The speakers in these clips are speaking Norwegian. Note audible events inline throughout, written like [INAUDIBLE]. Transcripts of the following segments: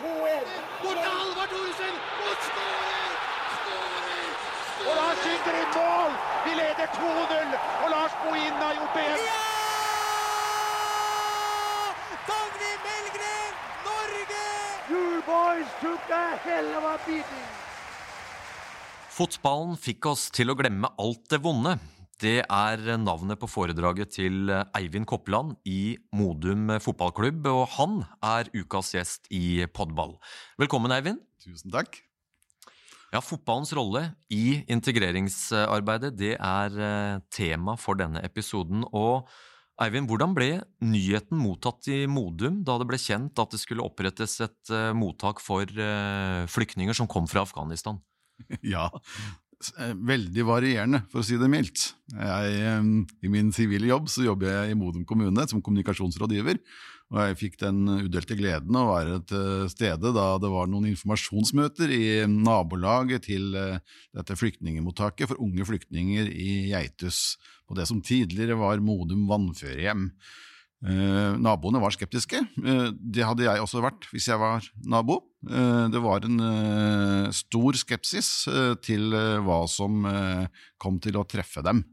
2-1. Bort til Halvard Thoresen! Og skårer! Skårer! Og Lars skyter i mål! Vi leder 2-0, og Lars Bohin har gjort det igjen. Dagny Melgren, Norge! You boys took a hell of a beating. Fotballen fikk oss til å glemme alt det vonde. Det er navnet på foredraget til Eivind Koppland i Modum fotballklubb, og han er ukas gjest i Podball. Velkommen, Eivind. Tusen takk. Ja, Fotballens rolle i integreringsarbeidet det er eh, tema for denne episoden. Og Eivind, hvordan ble nyheten mottatt i Modum da det ble kjent at det skulle opprettes et eh, mottak for eh, flyktninger som kom fra Afghanistan? Ja, veldig varierende, for å si det mildt. Jeg, eh, I min sivile jobb så jobber jeg i Modum kommune som kommunikasjonsrådgiver. Og jeg fikk den udelte gleden å være til stede da det var noen informasjonsmøter i nabolaget til eh, dette flyktningemottaket for unge flyktninger i Geitus, på det som tidligere var Modum vannførehjem. Eh, naboene var skeptiske. Eh, det hadde jeg også vært hvis jeg var nabo. Eh, det var en eh, stor skepsis eh, til hva som kom til å treffe dem.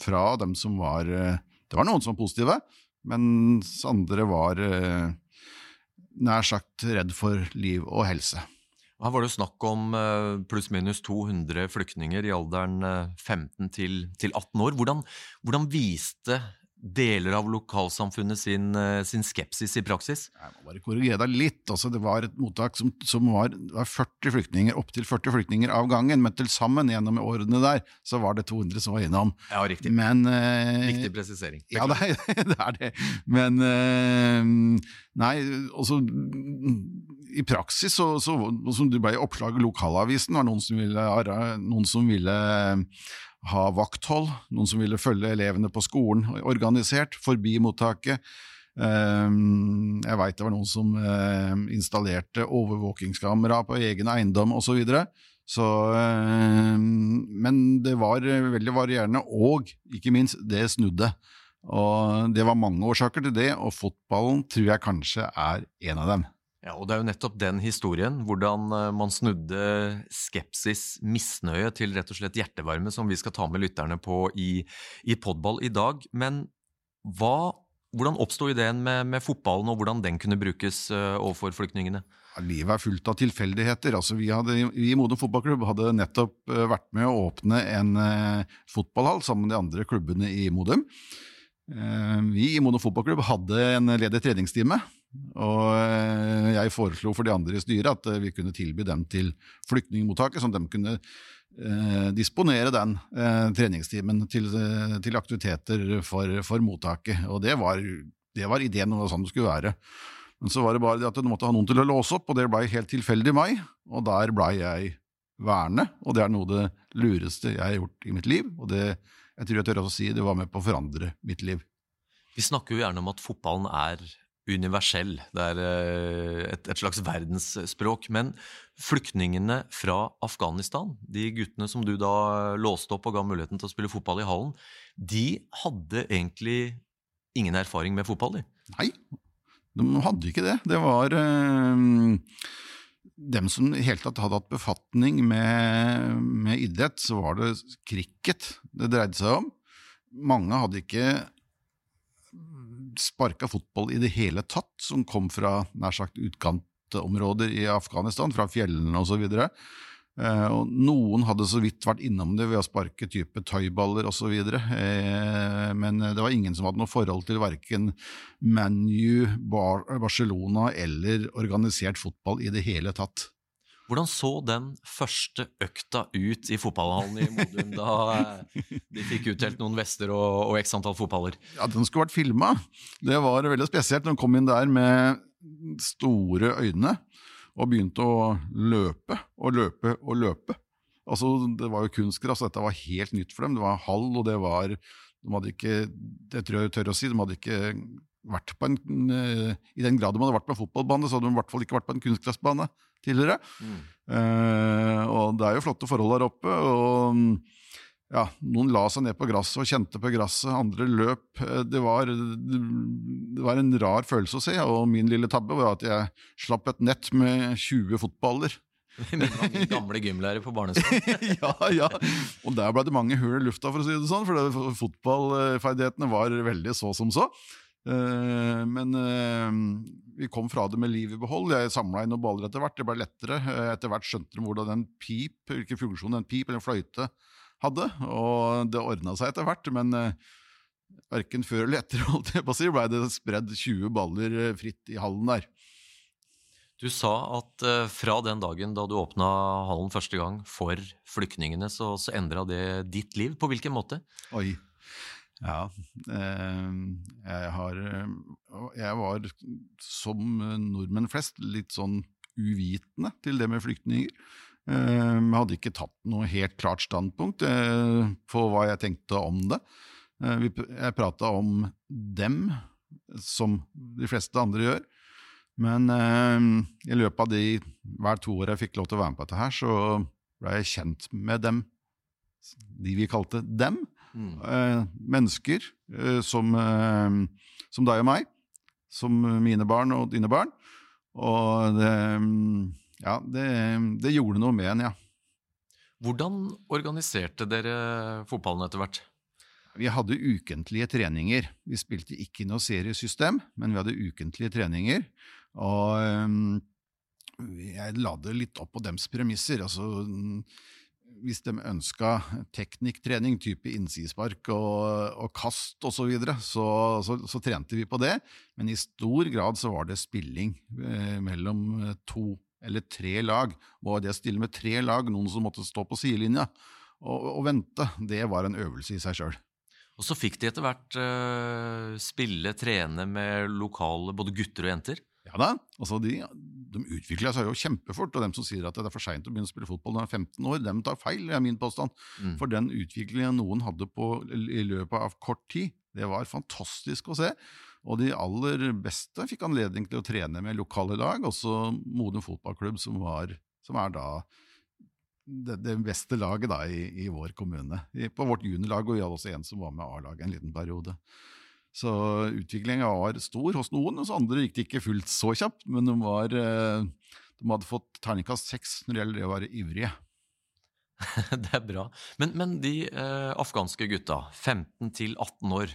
Fra dem som var Det var noen som var positive, mens andre var nær sagt redd for liv og helse. Her var det snakk om pluss-minus 200 flyktninger i alderen eh, 15 til, til 18 år. Hvordan, hvordan viste deler av lokalsamfunnet sin, eh, sin skepsis i praksis? Jeg må bare korrigere deg litt. Altså, det var et mottak som, som var, var 40 flyktninger, opptil 40 flyktninger av gangen, men til sammen gjennom årene der, så var det 200 som var innom. Ja, riktig. Men eh, riktig presisering. Ja, det [LAUGHS] er, det er det. Men eh, Nei, altså I praksis, så, så, som du ble i oppslag i lokalavisen, var noen som ville, noen som ville ha vakthold, noen som ville følge elevene på skolen organisert, forbi mottaket. Eh, Jeg veit det var noen som eh, installerte overvåkingskamera på egen eiendom osv. Så, videre. så eh, Men det var eh, veldig varierende, og ikke minst, det snudde. Og Det var mange årsaker til det, og fotballen tror jeg kanskje er en av dem. Ja, og Det er jo nettopp den historien, hvordan eh, man snudde skepsis, misnøye, til rett og slett hjertevarme, som vi skal ta med lytterne på i, i podball i dag. Men hva, hvordan oppsto ideen med, med fotballen, og hvordan den kunne brukes eh, overfor flyktningene? Ja, Livet er fullt av tilfeldigheter. Altså, vi, hadde, vi i Modum fotballklubb hadde nettopp eh, vært med å åpne en eh, fotballhall sammen med de andre klubbene i Modum. Vi i Modum fotballklubb hadde en ledig treningstime, og eh, jeg foreslo for de andre i styret at eh, vi kunne tilby dem til flyktningmottaket, sånn at de kunne eh, disponere den eh, treningstimen til, eh, til aktiviteter for, for mottaket. Og det var, det var ideen, og sånn det skulle være. Men så var det bare det at du måtte ha noen til å låse opp, og det blei helt tilfeldig meg. Og der blei jeg værende, og det er noe av det lureste jeg har gjort i mitt liv. Og det, jeg tror jeg tør å si det var med på å forandre mitt liv. Vi snakker jo gjerne om at fotballen er universell, det er eh, et, et slags verdensspråk. Men flyktningene fra Afghanistan, de guttene som du da låste opp og ga muligheten til å spille fotball i hallen, de hadde egentlig ingen erfaring med fotball, de. Nei, de hadde ikke det. Det var øh dem som i hele tatt hadde hatt befatning med, med idrett, så var det cricket det dreide seg om. Mange hadde ikke sparka fotball i det hele tatt, som kom fra nær sagt utkantområder i Afghanistan, fra fjellene osv. Eh, og noen hadde så vidt vært innom det ved å sparke type tøyballer osv. Eh, men det var ingen som hadde noe forhold til verken ManU, Bar Barcelona eller organisert fotball i det hele tatt. Hvordan så den første økta ut i fotballhallen i Modum da eh, de fikk utdelt noen vester og, og x antall fotballer? Ja, Den skulle vært filma. Det var veldig spesielt de kom inn der med store øyne og begynte å løpe og løpe og løpe. Altså, Det var jo kunstgress, dette var helt nytt for dem. Det var hall, og det var De hadde ikke Det tror jeg tør å si, de hadde ikke vært på en eh, I den grad de hadde vært på en fotballbane, så hadde de i hvert fall ikke vært på en kunstgressbane tidligere. Eh, og det er jo flotte forhold der oppe. og ja, noen la seg ned på gresset og kjente på gresset, andre løp. Eh, det var, det var, en rar følelse å se, og min lille tabbe var at jeg slapp et nett med 20 fotballer. [LAUGHS] Mange gamle gymlærere på barneskolen. [LAUGHS] ja, ja. Og der ble det mange hull i lufta, for å si det sånn, for fotballferdighetene var veldig så som så. Eh, men eh, vi kom fra det med liv i behold. Jeg samla inn noen baller etter hvert. Det ble lettere. Etter hvert skjønte de hvordan den pip, hvilken funksjon en pip eller en fløyte hadde, og det ordna seg etter hvert. Men verken før eller etter [LAUGHS] holdt jeg på å si, ble det spredd 20 baller fritt i hallen der. Du sa at fra den dagen da du åpna hallen første gang for flyktningene, så, så endra det ditt liv. På hvilken måte? Oi. Ja. Eh, jeg har Jeg var, som nordmenn flest, litt sånn uvitende til det med flyktninger. Eh, jeg hadde ikke tatt noe helt klart standpunkt eh, på hva jeg tenkte om det. Eh, jeg prata om dem, som de fleste andre gjør. Men i løpet av de hver to år jeg fikk lov til å være med på dette her, så ble jeg kjent med dem, de vi kalte dem. Mm. mennesker som, som deg og meg, som mine barn og dine barn. Og det ja, det, det gjorde noe med en, ja. Hvordan organiserte dere fotballen etter hvert? Vi hadde ukentlige treninger. Vi spilte ikke noe seriesystem, men vi hadde ukentlige treninger. Og um, jeg la det litt opp på dems premisser. Altså, hvis de ønska teknikktrening, type innsidespark og, og kast osv., så, videre, så, så, så trente vi på det. Men i stor grad så var det spilling eh, mellom to eller tre lag. Var det å stille med tre lag, noen som måtte stå på sidelinja og, og vente, det var en øvelse i seg sjøl. Og så fikk de etter hvert eh, spille, trene med lokale både gutter og jenter? Ja da, altså de, de utvikla seg jo kjempefort. Og dem som sier at det er for seint å begynne å spille fotball når de er 15 år, dem tar feil, er min påstand. Mm. For den utviklingen noen hadde på, i løpet av kort tid, det var fantastisk å se. Og de aller beste fikk anledning til å trene med lokale lag, også Modum fotballklubb, som, var, som er da det, det, beste laget da i, i vår kommune. På vårt juniorlag, og vi hadde også en som var med A-laget en liten periode. Så utviklinga var stor hos noen, hos andre gikk det ikke fullt så kjapt, men de, var, eh, de hadde fått terningkast seks når det gjelder det å være ivrige. [LAUGHS] det er bra. Men, men de eh, afghanske gutta, 15 til 18 år,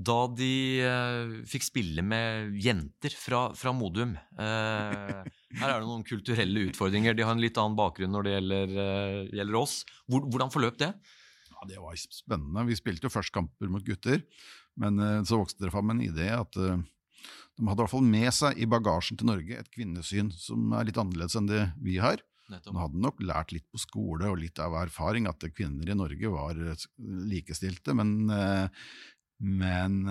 da de eh, fikk spille med jenter fra, fra Modum. Eh, her er det noen kulturelle utfordringer. De har en litt annen bakgrunn når det gjelder, eh, gjelder oss. Hvor, hvordan forløp det? Ja, Det var spennende. Vi spilte jo først kamper mot gutter, men eh, så vokste det fram en idé at eh, de hadde i hvert fall med seg i bagasjen til Norge et kvinnesyn som er litt annerledes enn det vi har. De hadde nok lært litt på skole og litt av erfaring at kvinner i Norge var eh, likestilte, men men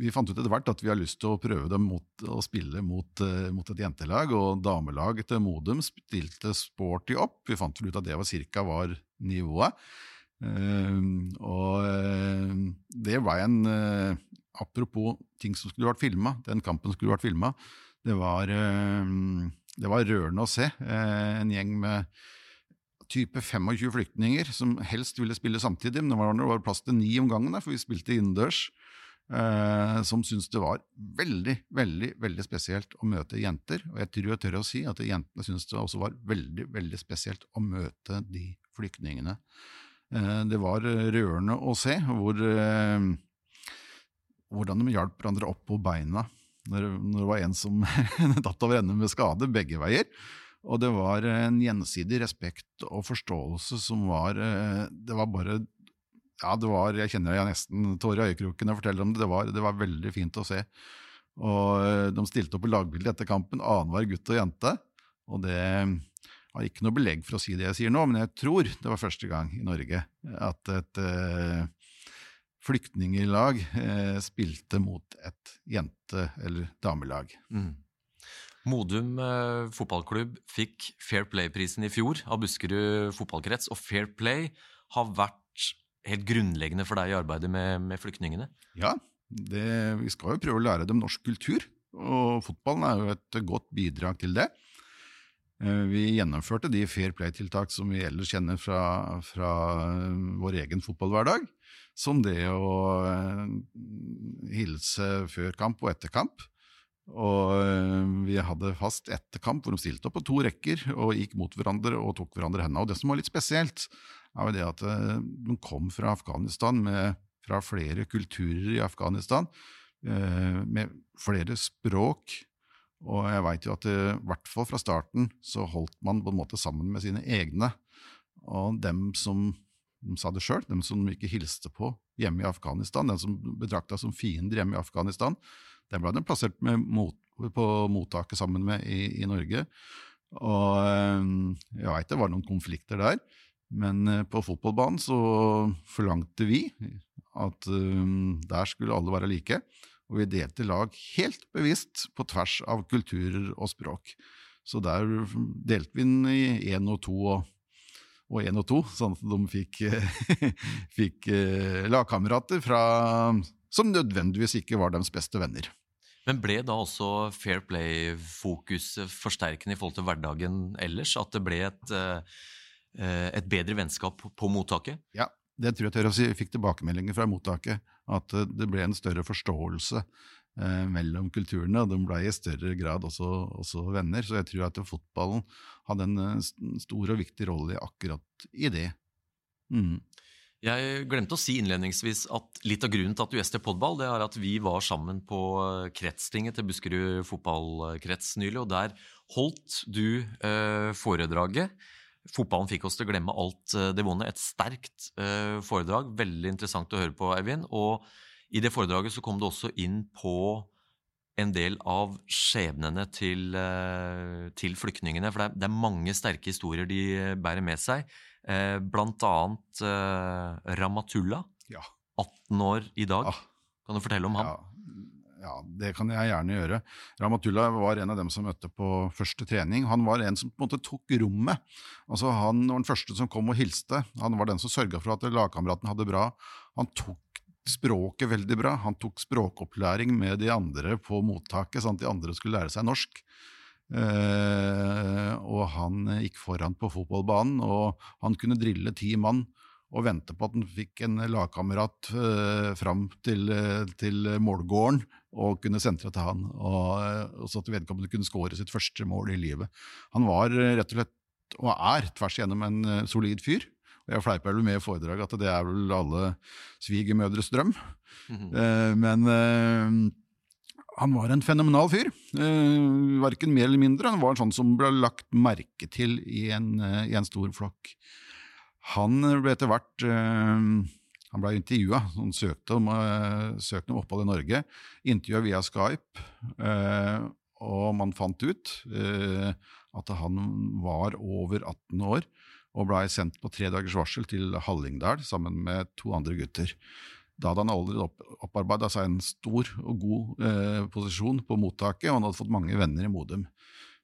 vi fant ut etter hvert at vi har lyst til å prøve dem mot, å spille mot, mot, et jentelag. Og damelaget til Modum stilte sporty opp. Vi fant ut at det var cirka var nivået. Eh, og eh, det var en eh, Apropos ting som skulle vært filma, den kampen skulle vært filma. Det, eh, det, var rørende å se. en gjeng med type 25 flyktninger som helst ville spille samtidig, men det var, det var plass til ni om gangen, for vi spilte innendørs. Eh, som syntes det var veldig, veldig veldig spesielt å møte jenter. Og jeg tror jeg tør å si at jentene syntes det også var veldig, veldig spesielt å møte de flyktningene. Eh, det var rørende å se hvor, eh, hvordan de hjalp hverandre opp på beina når, det var en som [LAUGHS] datt over ende med skade, begge veier. Og det var en gjensidig respekt og forståelse som var eh, Det var bare Ja, det var Jeg kjenner jeg nesten tårer i øyekroken når jeg forteller om det. Det var, det var, veldig fint å se. Og eh, de stilte opp i lagbildet etter kampen, annenhver gutt og jente. Og det har ikke noe belegg for å si det jeg sier nå, men jeg tror det var første gang i Norge at et eh, flyktninglag eh, spilte mot et jente- eller damelag. Mm. Modum eh, fotballklubb fikk Fair Play-prisen i fjor av Buskerud fotballkrets. Og Fair Play har vært helt grunnleggende for deg i arbeidet med, med flyktningene? Ja, det, vi skal jo prøve å lære dem norsk kultur. Og fotballen er jo et godt bidrag til det. Eh, Vi gjennomførte de fair play-tiltak som vi ellers kjenner fra, fra eh, vår egen fotballhverdag. Som det å eh, hilse før kamp og etter kamp. Og vi hadde fast etter kamp hvor de stilte opp på to rekker og gikk mot hverandre og tok hverandre hendene. Og det som var litt spesielt, er jo det at de kom fra Afghanistan med, fra flere kulturer i Afghanistan, med flere språk. Og jeg veit jo at i hvert fall fra starten så holdt man på en måte sammen med sine egne. Og dem som de sa det sjøl, dem som ikke hilste på hjemme i Afghanistan, dem som betrakta som fiender hjemme i Afghanistan, dem ble de plassert mot, på mottaket sammen med i, i Norge. Og eh, jeg veit det var noen konflikter der, men eh, på fotballbanen så forlangte vi at eh, der skulle alle være like. Og vi delte lag helt bevisst på tvers av kulturer og språk. Så der delte vi den i én og to og og én og to, sånn at de fikk, eh, [LAUGHS] fikk eh, lagkamerater fra, som nødvendigvis ikke var deres beste venner. Men ble da også fair play-fokuset forsterkende i forhold til hverdagen ellers? At det ble et, eh, et bedre vennskap på mottaket? Ja, det tror jeg tør å si. Fikk tilbakemeldinger fra mottaket at eh, det ble en større forståelse eh, mellom kulturene, og de ble i større grad også, også venner. Så jeg tror at fotballen hadde en eh, stor og viktig rolle akkurat i det. Mm. Jeg glemte å si innledningsvis at litt av grunnen til at du gjester podball, det er at vi var sammen på eh, kretstinget til Buskerud fotballkrets nylig, og der holdt du eh, foredraget. Fotballen fikk oss til å glemme alt eh, det vonde. Et sterkt eh, foredrag. Veldig interessant å høre på, Eivind. Og i det foredraget så kom du også inn på en del av skjebnene til, eh, til flyktningene. For det er, det er mange sterke historier de bærer med seg. Blant annet Ramatulla, Ramatullah, Ja. 18 år i dag. Ah. Kan du fortelle om han? Ja, ja, det kan jeg gjerne gjøre. Ramatullah var en av dem som møtte på første trening. Han var en som på en måte tok rommet. Altså Han var den første som kom og hilste. Han var den som sørga for at lagkameraten hadde bra. Han tok språket veldig bra. Han tok språkopplæring med de andre på mottaket, sånn at de andre skulle lære seg norsk. Eh, og han gikk foran på fotballbanen, og han kunne drille ti mann og vente på at han fikk en lagkamerat eh, fram til, eh, til målgården og kunne sentre til han, og, eh, og så at vedkommende kunne skåre sitt første mål i livet. Han var eh, rett og slett, og er tvers igjennom en eh, solid fyr. Og jeg fleiper vel med i foredraget at det er vel alle svigermødres drøm. Mhm. Eh, men eh, han var en fenomenal fyr. Uh, Verken mer eller mindre. Han var en sånn som ble lagt merke til i en, eh, i en stor flokk. Han ble etter hvert eh, Han ble intervjua. Han søkte om, eh, søkte om opphold i Norge. Intervjua via Skype. eh, og man fant ut eh, at han var over 18 år og blei sendt på tre dagers varsel til Hallingdal sammen med to andre gutter. Da hadde han allerede opp, opparbeida seg en stor og god eh, posisjon på mottaket, og han hadde fått mange venner i Modum.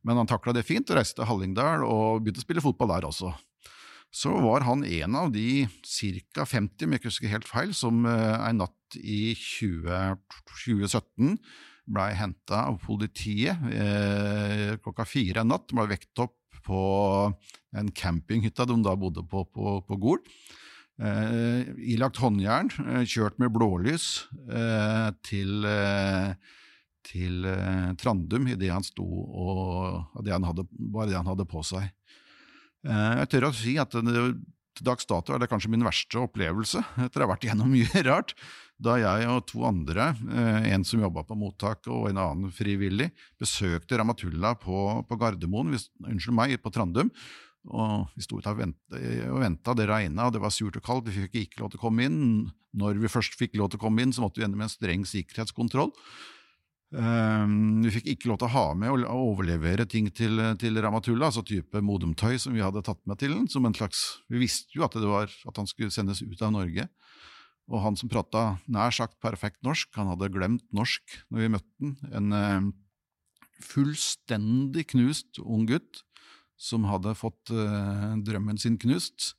Men han takla det fint og reiste til Hallingdal og begynte å spille fotball der også. Så var han en av de ca. 50, om jeg ikke husker helt feil, som eh, en natt i 20, 2017 blei henta av politiet eh, klokka fire en natt. Blei vekt opp på en campinghytta de da bodde på på, på Gol. Eh, ilagt håndjern, eh, kjørt med blålys eh, til, til eh, Trandum idet han sto og det han hadde, bare det han hadde på seg. Eh, jeg tør å si at til dags dato er det kanskje min verste opplevelse etter å ha vært igjennom [LAUGHS] mye rart. Da jeg og to andre, eh, en som jobba på mottak og en annen frivillig, besøkte Ramatullah på, på Gardermoen, hvis, unnskyld meg, på Trandum. Og vi sto ute og venta, det regna, det var surt og kaldt, vi fikk ikke lov til å komme inn. Når vi først fikk lov til å komme inn, så måtte vi med en streng sikkerhetskontroll. Um, vi fikk ikke lov til å ha med og overlevere ting til, til Ramatullah, altså type Modum-tøy som vi hadde tatt med til den. som en slags, Vi visste jo at, det var, at han skulle sendes ut av Norge. Og han som prata nær sagt perfekt norsk, han hadde glemt norsk når vi møtte han. En uh, fullstendig knust ung gutt som hadde fått uh, drømmen sin knust.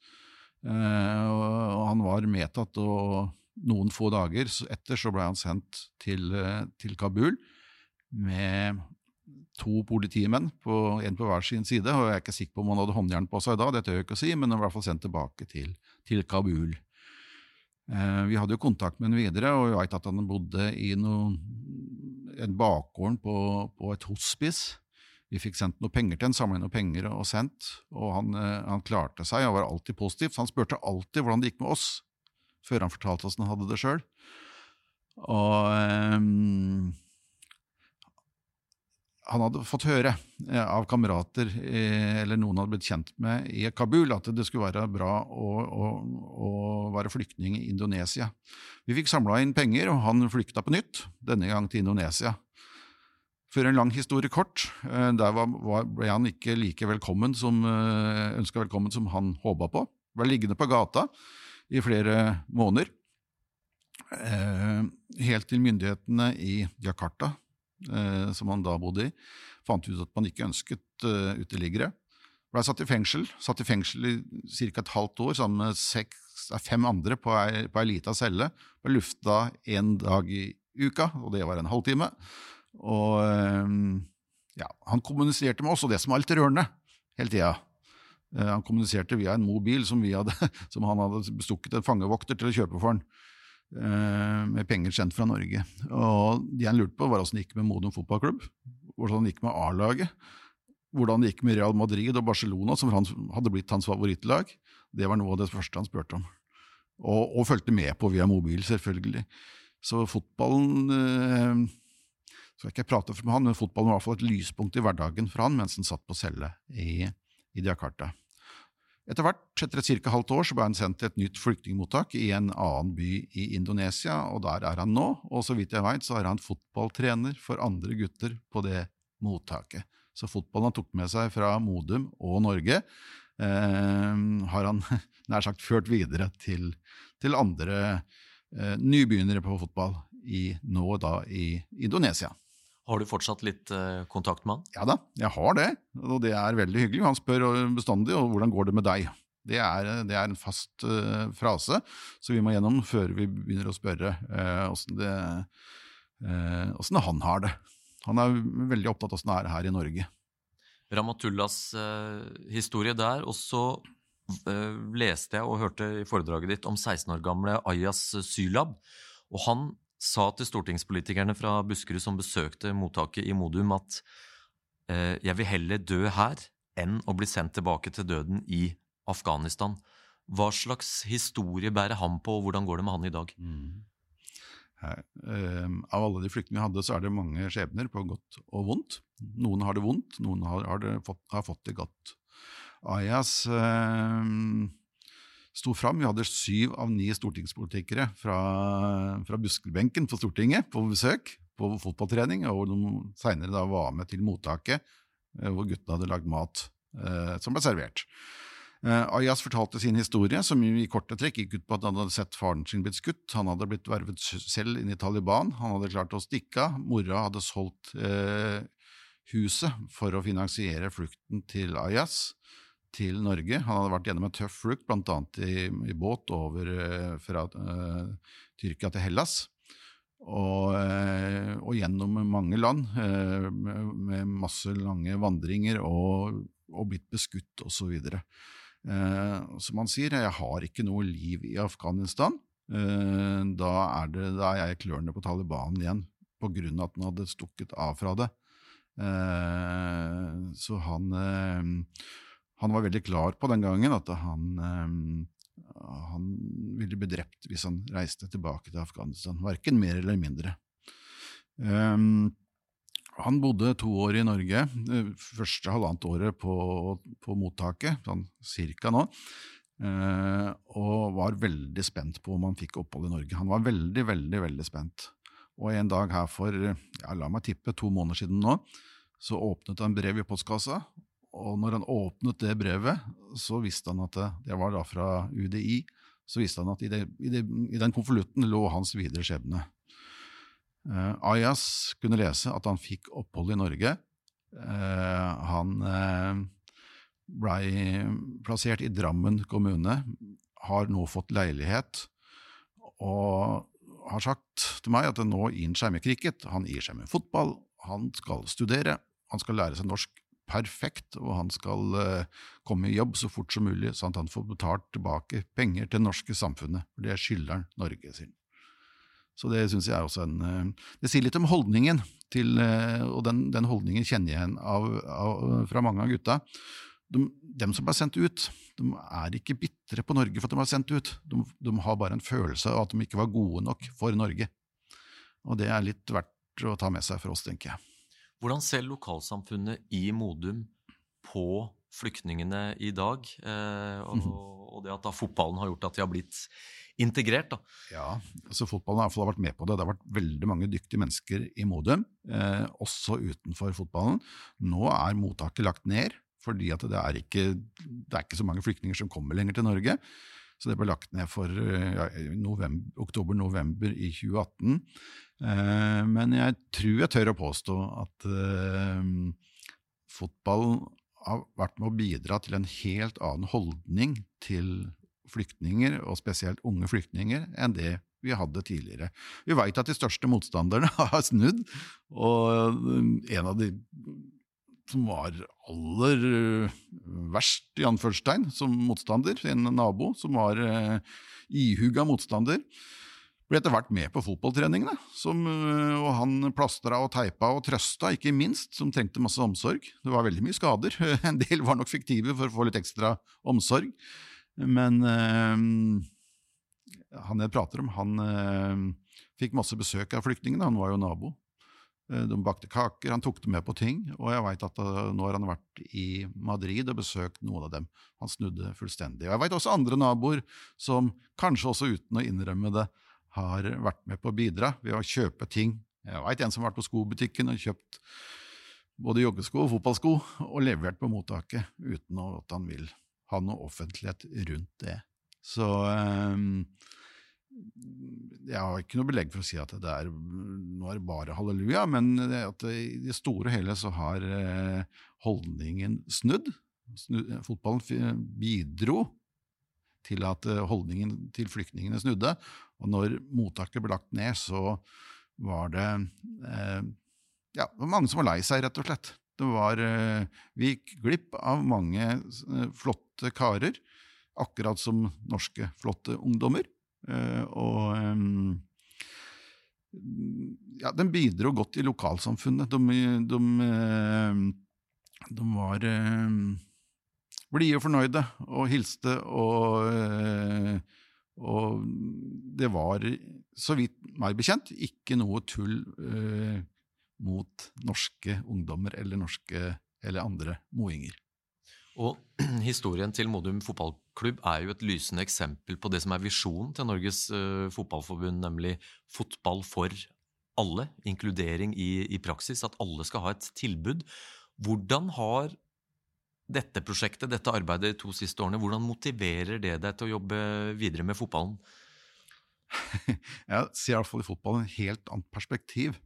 Uh, og, og han var medtatt, og noen få dager etter så ble han sendt til, eh, til Kabul med to politimenn, på, en på hver sin side. og Jeg er ikke sikker på om han hadde håndjern på seg da, det tør jeg ikke å si, men han var i hvert fall sendt tilbake til, til Kabul. Eh, vi hadde jo kontakt med han videre, og vi veit at han bodde i noen, en bakgården på, på, et hospice. Vi fikk sendt noe penger til han, samla inn noe penger og sendt, og han, eh, han klarte seg og var alltid positiv. Så han spurte alltid hvordan det gikk med oss, før han fortalte oss han hadde det sjøl. Og um, han hadde fått høre eh, av kamerater eh, eller noen hadde blitt kjent med i Kabul, at det skulle være bra å, å, å være flyktning i Indonesia. Vi fikk samla inn penger, og han flykta på nytt, denne gang til Indonesia. For en lang historie kort, eh, der var, ble han ikke like velkommen som, ønska velkommen som han håpa på. Ble liggende på gata i flere måneder. Helt til myndighetene i Jakarta Eh, som han da bodde i, fant ut at man ikke ønsket uh, uteliggere. Ble satt i fengsel satt i fengsel i ca. et halvt år sammen med seks, fem andre på ei, lita celle. Ble lufta én dag i uka, og det var en halvtime. Og ja, han kommuniserte med oss, og det som var litt rørende hele tida. Uh, han kommuniserte via en mobil som, hadde, [LAUGHS] som han hadde bestukket en fangevokter til å kjøpe for han. Eh, med penger sendt fra Norge. Og Det han lurte på, var hvordan det gikk med Modum fotballklubb, hvordan det gikk med A-laget, hvordan det gikk med Real Madrid og Barcelona, som hadde blitt hans favorittlag. Det var noe av det første han spurte om. Og, og fulgte med på via mobil, selvfølgelig. Så fotballen eh, Skal ikke prate for han, men fotballen var i hvert fall et lyspunkt i hverdagen for han mens han satt på celle i, i Jakarta. Etter hvert, etter et ca. halvt år, så ble han sendt til et nytt flyktningmottak i en annen by i Indonesia, og der er han nå. Og så vidt jeg veit, så er han fotballtrener for andre gutter på det mottaket. Så fotballen han tok med seg fra Modum og Norge, eh, har han [LAUGHS] nær sagt ført videre til, til andre eh, nybegynnere på fotball i, nå da i Indonesia. Har du fortsatt litt uh, kontakt med han? Ja da, jeg har det. Og det er veldig hyggelig. Han spør bestandig og hvordan går det med deg. Det er, det er en fast uh, frase, så vi må gjennom før vi begynner å spørre åssen uh, han har det. Han er veldig opptatt av åssen det er her i Norge. Ramatullas historie der, og så leste jeg og hørte i foredraget ditt om 16 år gamle Ayas Sylab. Og han sa til stortingspolitikerne fra Buskerud som besøkte mottaket i Modum, at eh, jeg vil heller dø her enn å bli sendt tilbake til døden i Afghanistan. Hva slags historie bærer han på, og hvordan går det med han i dag? Mm. Eh, av alle de flyktningene vi hadde, så er det mange skjebner på godt og vondt. Noen har det vondt, noen har, har, det fått, har fått, det godt. Ayas eh, sto fram. Vi hadde syv av ni stortingspolitikere fra, fra Buskerudbenken på Stortinget på besøk på fotballtrening, og de seinere var med til mottaket eh, hvor guttene hadde lagd mat eh, som ble servert. Eh, Ayas fortalte sin historie, som i korte trekk gikk ut på at han hadde sett faren sin blitt skutt. Han hadde blitt vervet selv inn i Taliban. Han hadde klart å stikke av. Mora hadde solgt eh, huset for å finansiere flukten til Ayas til Norge. Han hadde vært gjennom en tøff flukt, bl.a. I, i båt over uh, fra uh, Tyrkia til Hellas. Og, uh, og gjennom mange land, med, masse lange vandringer og, og blitt beskutt osv. Uh, som han sier, jeg har ikke noe liv i Afghanistan. da, er det, da er jeg klørne på Taliban igjen, på grunn av at han hadde stukket av fra det. så han han var veldig klar på den gangen at han, eh, han ville bli drept hvis han reiste tilbake til Afghanistan. Verken mer eller mindre. Um, han bodde to år i Norge, første halvannet året på, på mottaket, sånn cirka nå, uh, og var veldig spent på om han fikk opphold i Norge. Han var veldig, veldig, veldig spent. Og en dag her for, ja, la meg tippe, to måneder siden nå, så åpnet han brev i postkassa, og når han åpnet det brevet, så visste han at det, det var da fra UDI. Så visste han at i, det, i, det, i den konvolutten lå hans videre skjebne. Uh, Ayas kunne lese at han fikk opphold i Norge. Uh, han uh, blei plassert i Drammen kommune, har nå fått leilighet, og har sagt til meg at nå gir han seg med cricket, han gir seg med fotball, han skal studere, han skal lære seg norsk perfekt, og han skal uh, komme i jobb så fort som mulig, sånn at han får betalt tilbake penger til det norske samfunnet. For det skylder han Norge sin. Så det syns jeg er også en uh, Det sier litt om holdningen, til, uh, og den, den, holdningen kjenner jeg igjen av, av, fra mange av gutta. De, dem som ble sendt ut, de er ikke bitre på Norge for at de ble sendt ut. De, de har bare en følelse av at de ikke var gode nok for Norge. Og det er litt verdt å ta med seg for oss, tenker jeg. Hvordan ser lokalsamfunnet i Modum på flyktningene i dag, eh, og, [LAUGHS] og, det at da fotballen har gjort at de har blitt integrert? da? Ja, altså fotballen har vært med på det. Det har vært veldig mange dyktige mennesker i Modum, eh, også utenfor fotballen. Nå er mottaket lagt ned, fordi det er, ikke, det er ikke så mange flyktninger som kommer lenger til Norge. Så det ble lagt ned for ja, oktober-november i 2018. Eh, men jeg tror jeg tør å påstå at eh, fotballen har vært med å bidra til en helt annen holdning til flyktninger, og spesielt unge flyktninger, enn det vi hadde tidligere. Vi veit at de største motstanderne [LAUGHS] har snudd, og en av de som var aller eh, verst, i anførselstegn, som motstander, en nabo som var ihuga motstander, ble etter hvert med på fotballtreningene. Som, uh, og han plastra og teipa og trøsta, ikke minst, som trengte masse omsorg. Det var veldig mye skader. [LAUGHS] En del var nok fiktive for å få litt ekstra omsorg. Men øh, han jeg prater om, han fikk masse besøk av flyktningene. Han var jo nabo. Eh, de bakte kaker, han tok dem med på ting, og jeg veit at nå har han vært i Madrid og besøkt noen av dem. Han snudde fullstendig. Og jeg veit også andre naboer som, kanskje også uten å innrømme det, har vært med på å bidra ved å kjøpe ting. Jeg veit en som har vært på skobutikken og kjøpt både joggesko og fotballsko, og levert på mottaket uten at han vil ha noe offentlighet rundt det. Så um, jeg har ikke noe belegg for å si at det er, nå er det bare halleluja, men at i det store og hele så har eh, holdningen snudd. Fotballen bidro til at eh, holdningen til flyktningene snudde. Og når mottaket ble lagt ned, så var det eh, ja, mange som var lei seg, rett og slett. Det var, vi gikk glipp av mange flotte karer, akkurat som norske flotte ungdommer. Eh, og ja, den bidro godt i lokalsamfunnet. De, de, de var blide og fornøyde og hilste, og, og, det var, så vidt meg bekjent, ikke noe tull eh, mot norske ungdommer eller norske eller andre moinger. Og [CLEARS THROAT] historien til Modum fotballklubb er jo et lysende eksempel på det som er visjonen til Norges uh, Fotballforbund, nemlig fotball for alle, inkludering i, i, praksis, at alle skal ha et tilbud. Hvordan har dette prosjektet, dette arbeidet de to siste årene, hvordan motiverer det deg til å jobbe videre med fotballen? [LAUGHS] Jeg ser i hvert fall i fotballen et helt annet perspektiv.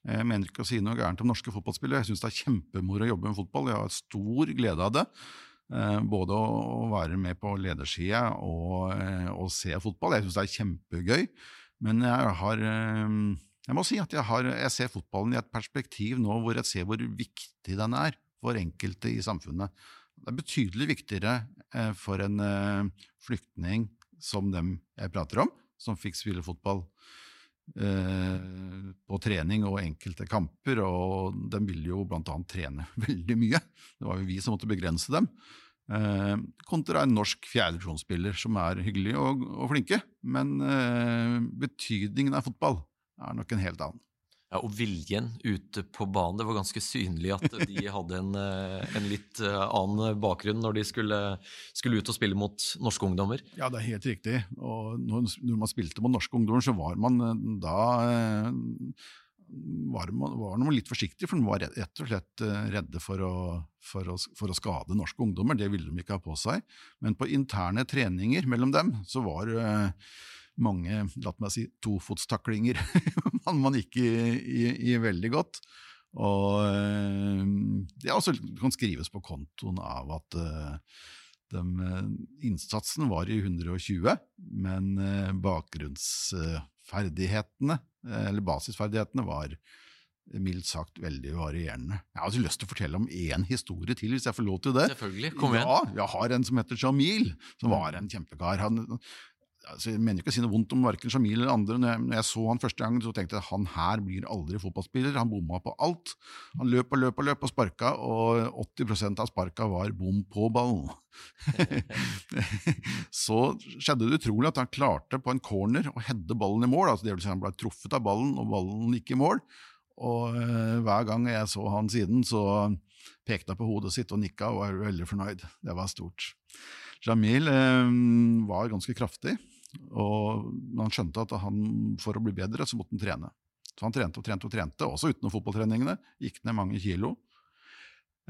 Jeg mener ikke å si noe gærent om norske fotballspillere. Jeg syns det er kjempemoro å jobbe med fotball. Jeg har stor glede av det. Eh, både å være med på ledersida og, eh, og se fotball. Jeg syns det er kjempegøy. Men jeg har eh, Jeg må si at jeg, har, jeg ser fotballen i et perspektiv nå hvor jeg ser hvor viktig den er for enkelte i samfunnet. Det er betydelig viktigere for en flyktning som dem jeg prater om, som fikk spille fotball Eh, på trening og enkelte kamper, og de ville jo bl.a. trene [LAUGHS] veldig mye. Det var jo vi som måtte begrense dem. Eh, kontra en norsk fjerdedivisjonsspiller som er hyggelig og, flinke, men eh, betydningen av fotball er nok en helt annen. Ja, og viljen ute på banen. Det var ganske synlig at de [LAUGHS] hadde en, eh, en litt eh, annen bakgrunn når de skulle, skulle, ut og spille mot norske ungdommer. Ja, det er helt riktig. Og når, man spilte mot norske ungdommer, så var man eh, da var man, var man litt forsiktig, for man var rett og slett redde for å, for, å, for å, skade norske ungdommer. Det ville de ikke ha på seg. Men på interne treninger mellom dem så var mange la meg si, tofotstaklinger [LAUGHS] man, man gikk i, i, i, veldig godt. Og eh, det også kan skrives på kontoen av at uh, de, innsatsen var i 120, men bakgrunnsferdighetene, eller basisferdighetene, var mildt sagt veldig varierende. Jeg har lyst til å fortelle om én historie til, hvis jeg får lov til det. Selvfølgelig, kom igjen. Ja, jeg har en som heter Jamil, som var en kjempekar. Han, altså, jeg mener ikke å si noe vondt om verken Jamil eller andre. Når jeg, når jeg så han første gang, så tenkte jeg at han her blir aldri fotballspiller. Han bomma på alt. Han løp og løp og løp og sparka, og 80% av sparka var bom på ballen. [LAUGHS] så skjedde det utrolig at han klarte på en corner å heade ballen i mål. altså det vil si Han ble truffet av ballen, og ballen gikk i mål. Og uh, hver gang jeg så han siden, så pekte han på hodet sitt og nikka og var veldig fornøyd. Det var stort. Jamil eh, var ganske kraftig, og han skjønte at han, for å bli bedre, så måtte han trene. Så han trente og trente og trente, også utenom fotballtreningene. Gikk ned mange kilo.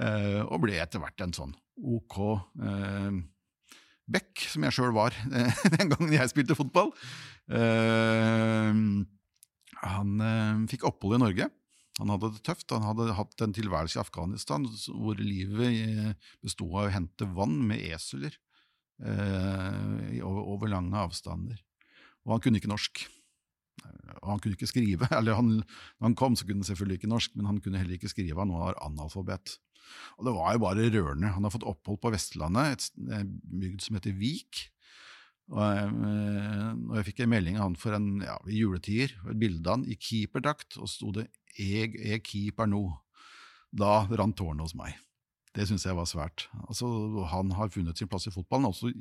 Eh, og ble etter hvert en sånn OK back, som jeg sjøl var [LAUGHS] den gangen jeg spilte fotball. han fikk opphold i Norge han hadde det tøft. Han hadde hatt en tilværelse i Afghanistan hvor livet eh, bestod av å hente vann med esler eh, over lange avstander. Og han kunne ikke norsk. Og han kunne ikke skrive. [LAUGHS] Eller han, når han kom, så kunne han selvfølgelig ikke norsk, men han kunne heller ikke skrive. Han var analfabet. Og det var jo bare rørende. Han har fått opphold på Vestlandet, et bygd som heter Vik. Og eh, og jeg fikk en melding av han for en ja, juletider, et bilde av han i keeperdrakt, og sto det 'Jeg er keeper nå'. Da rant tårnet hos meg. Det syns jeg var svært. Altså, han har funnet sin plass i fotballen, også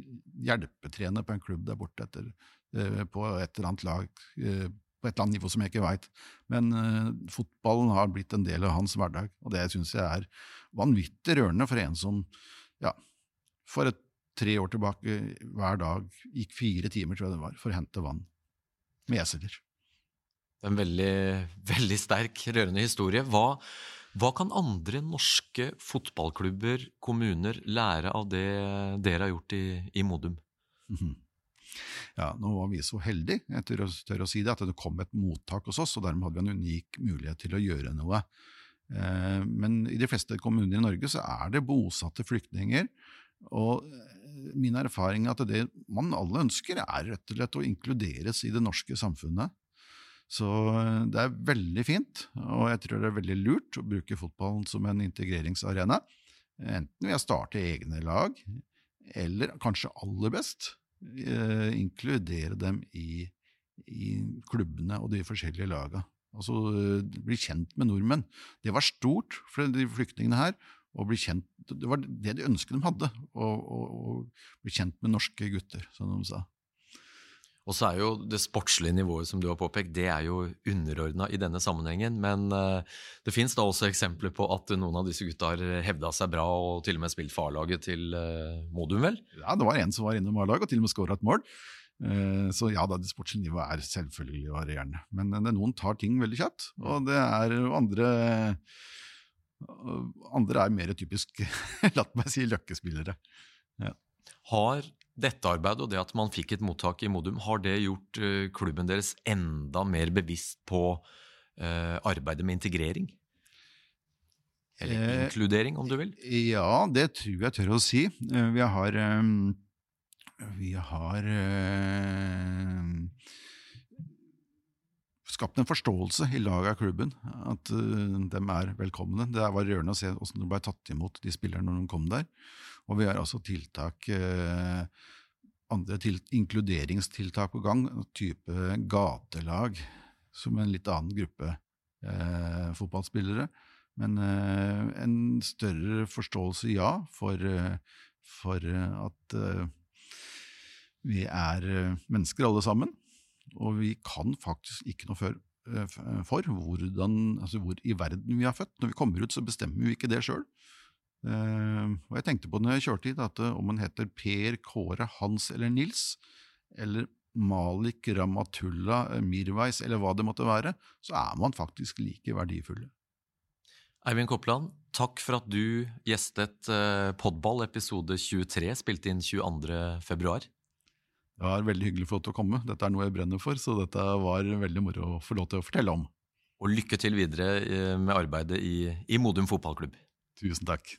hjelpetrener på en klubb der borte etter, eh, på et eller annet lag, eh, på et eller annet nivå som jeg ikke veit. Men uh, fotballen har blitt en del av hans hverdag, og det syns jeg er vanvittig rørende for en som ja, for et tre år tilbake hver dag gikk fire timer, tror jeg det var, for å hente vann med esler. En veldig, veldig sterk, rørende historie. Hva, hva, kan andre norske fotballklubber, kommuner, lære av det dere har gjort i, i Modum? -hmm. Ja, nå var vi så heldige, jeg tør å si det, at det kom et mottak hos oss, og dermed hadde vi en unik mulighet til å gjøre noe. Eh, men i de fleste kommuner i Norge så er det bosatte flyktninger. Og eh, min erfaring er at det man alle ønsker, er rett og slett å inkluderes i det norske samfunnet. Så eh, det er veldig fint, og jeg tror det er veldig lurt å bruke fotballen som en integreringsarena. Enten ved å starte egne lag, eller kanskje aller best eh, inkludere dem i, i, klubbene og de forskjellige lagene. Altså eh, bli kjent med nordmenn. Det var stort for de flyktningene her. å bli kjent, Det var det de ønsket de hadde, å bli kjent med norske gutter, som de sa. Og så er jo det sportslige nivået som du har påpekt, det er jo underordna i denne sammenhengen. Men uh, det fins da også eksempler på at noen av disse gutta har hevda seg bra og til og med spilt farlaget til uh, Modum, vel? Ja, det var en som var innom A-laget og til og med skåra et mål. Uh, så ja da, det sportslige nivået er selvfølgelig varierende. Men noen tar ting veldig kjapt, og det er andre andre er mer typisk, [LAUGHS] la meg si, løkkespillere. Ja. Har dette arbeidet og det at man fikk et mottak i Modum, har det gjort uh, klubben deres enda mer bevisst på uh, arbeidet med integrering? Eller eh, inkludering, om du vil? Ja, det tror jeg tør å si. Vi har Vi har skapt en forståelse i laget av klubben, at de er velkomne. Det var rørende å se hvordan de ble tatt imot, de spillerne, når de kom der. Og vi har også tiltak eh, andre til, inkluderingstiltak på gang, type gatelag, som en litt annen gruppe eh, fotballspillere. Men eh, en større forståelse, ja, for, eh, for at eh, vi er eh, mennesker alle sammen. Og vi kan faktisk ikke noe for, for hvordan, altså hvor i verden vi er født. Når vi kommer ut, så bestemmer vi ikke det sjøl. Uh, og jeg tenkte på når jeg kjørte hit, at uh, om man heter Per, Kåre, Hans eller Nils, eller Malik, Ramatullah, uh, Mirwais eller hva det måtte være, så er man faktisk like verdifulle. Eivind Kopland, takk for at du gjestet Podball episode 23, spilt inn 22.2. Det var veldig hyggelig for å komme. Dette er noe jeg brenner for, så dette var veldig moro å få lov til å fortelle om. Og lykke til videre med arbeidet i, i Modum fotballklubb. Tusen takk.